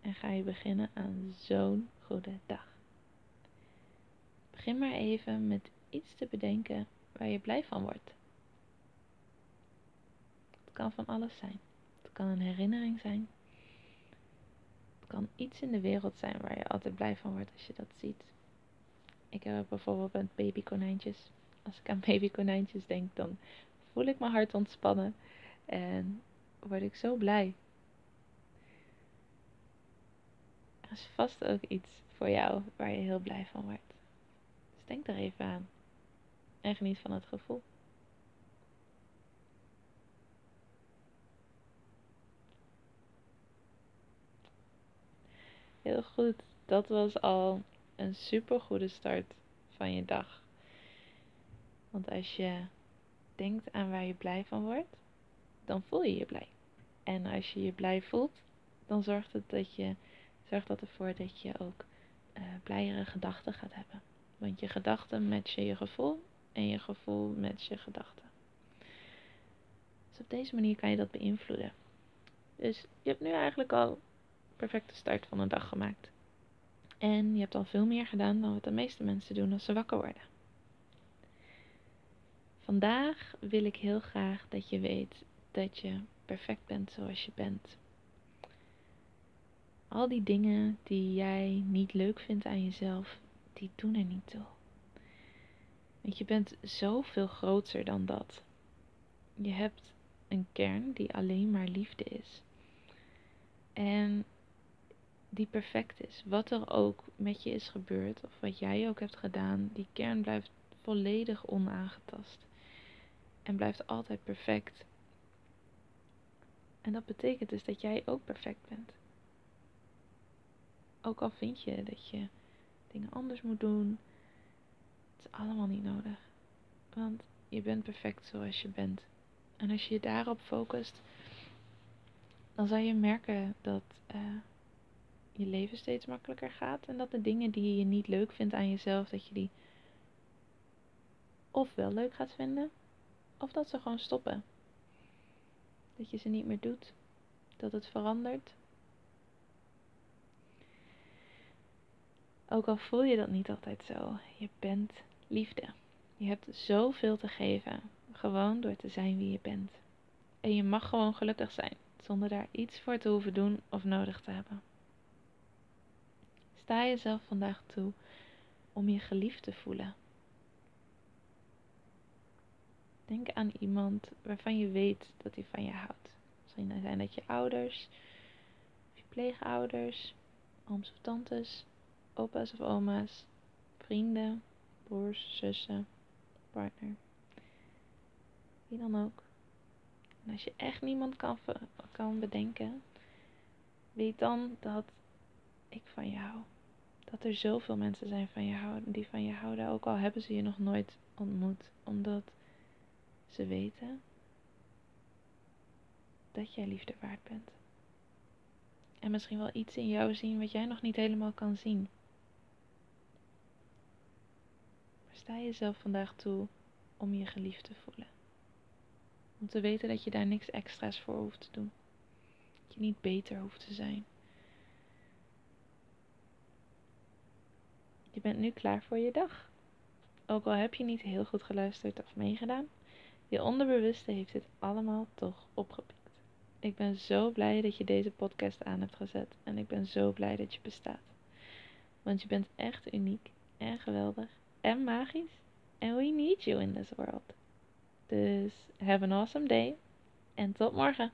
en ga je beginnen aan zo'n goede dag. Begin maar even met iets te bedenken waar je blij van wordt. Het kan van alles zijn. Het kan een herinnering zijn. Het kan iets in de wereld zijn waar je altijd blij van wordt als je dat ziet. Ik heb bijvoorbeeld met babykonijntjes. Als ik aan babykonijntjes denk, dan voel ik mijn hart ontspannen en word ik zo blij. Er is vast ook iets voor jou waar je heel blij van wordt. Dus denk er even aan. En geniet van het gevoel. Heel goed. Dat was al een super goede start van je dag. Want als je denkt aan waar je blij van wordt, dan voel je je blij. En als je je blij voelt, dan zorgt het dat je zorgt dat ervoor dat je ook uh, blijere gedachten gaat hebben. Want je gedachten matchen je gevoel en je gevoel matcht je gedachten. Dus op deze manier kan je dat beïnvloeden. Dus je hebt nu eigenlijk al perfecte start van een dag gemaakt. En je hebt al veel meer gedaan dan wat de meeste mensen doen als ze wakker worden. Vandaag wil ik heel graag dat je weet dat je perfect bent zoals je bent. Al die dingen die jij niet leuk vindt aan jezelf, die doen er niet toe. Want je bent zoveel groter dan dat. Je hebt een kern die alleen maar liefde is. En die perfect is. Wat er ook met je is gebeurd, of wat jij ook hebt gedaan, die kern blijft volledig onaangetast. En blijft altijd perfect. En dat betekent dus dat jij ook perfect bent. Ook al vind je dat je dingen anders moet doen, het is allemaal niet nodig. Want je bent perfect zoals je bent. En als je je daarop focust, dan zal je merken dat uh, je leven steeds makkelijker gaat. En dat de dingen die je niet leuk vindt aan jezelf, dat je die of wel leuk gaat vinden, of dat ze gewoon stoppen. Dat je ze niet meer doet. Dat het verandert. Ook al voel je dat niet altijd zo, je bent liefde. Je hebt zoveel te geven, gewoon door te zijn wie je bent. En je mag gewoon gelukkig zijn, zonder daar iets voor te hoeven doen of nodig te hebben. Sta jezelf vandaag toe om je geliefd te voelen. Denk aan iemand waarvan je weet dat hij van je houdt. Misschien zijn dat je ouders, je pleegouders, ooms of tantes, opa's of oma's, vrienden, broers, zussen, partner. Wie dan ook. En als je echt niemand kan, kan bedenken, weet dan dat ik van je hou. Dat er zoveel mensen zijn van je houden, die van je houden, ook al hebben ze je nog nooit ontmoet. Omdat ze weten dat jij liefde waard bent. En misschien wel iets in jou zien wat jij nog niet helemaal kan zien. Sta jezelf vandaag toe om je geliefd te voelen. Om te weten dat je daar niks extra's voor hoeft te doen. Dat je niet beter hoeft te zijn. Je bent nu klaar voor je dag. Ook al heb je niet heel goed geluisterd of meegedaan, je onderbewuste heeft dit allemaal toch opgepikt. Ik ben zo blij dat je deze podcast aan hebt gezet en ik ben zo blij dat je bestaat. Want je bent echt uniek en geweldig magisch. And we need you in this world. Dus have an awesome day. En tot morgen.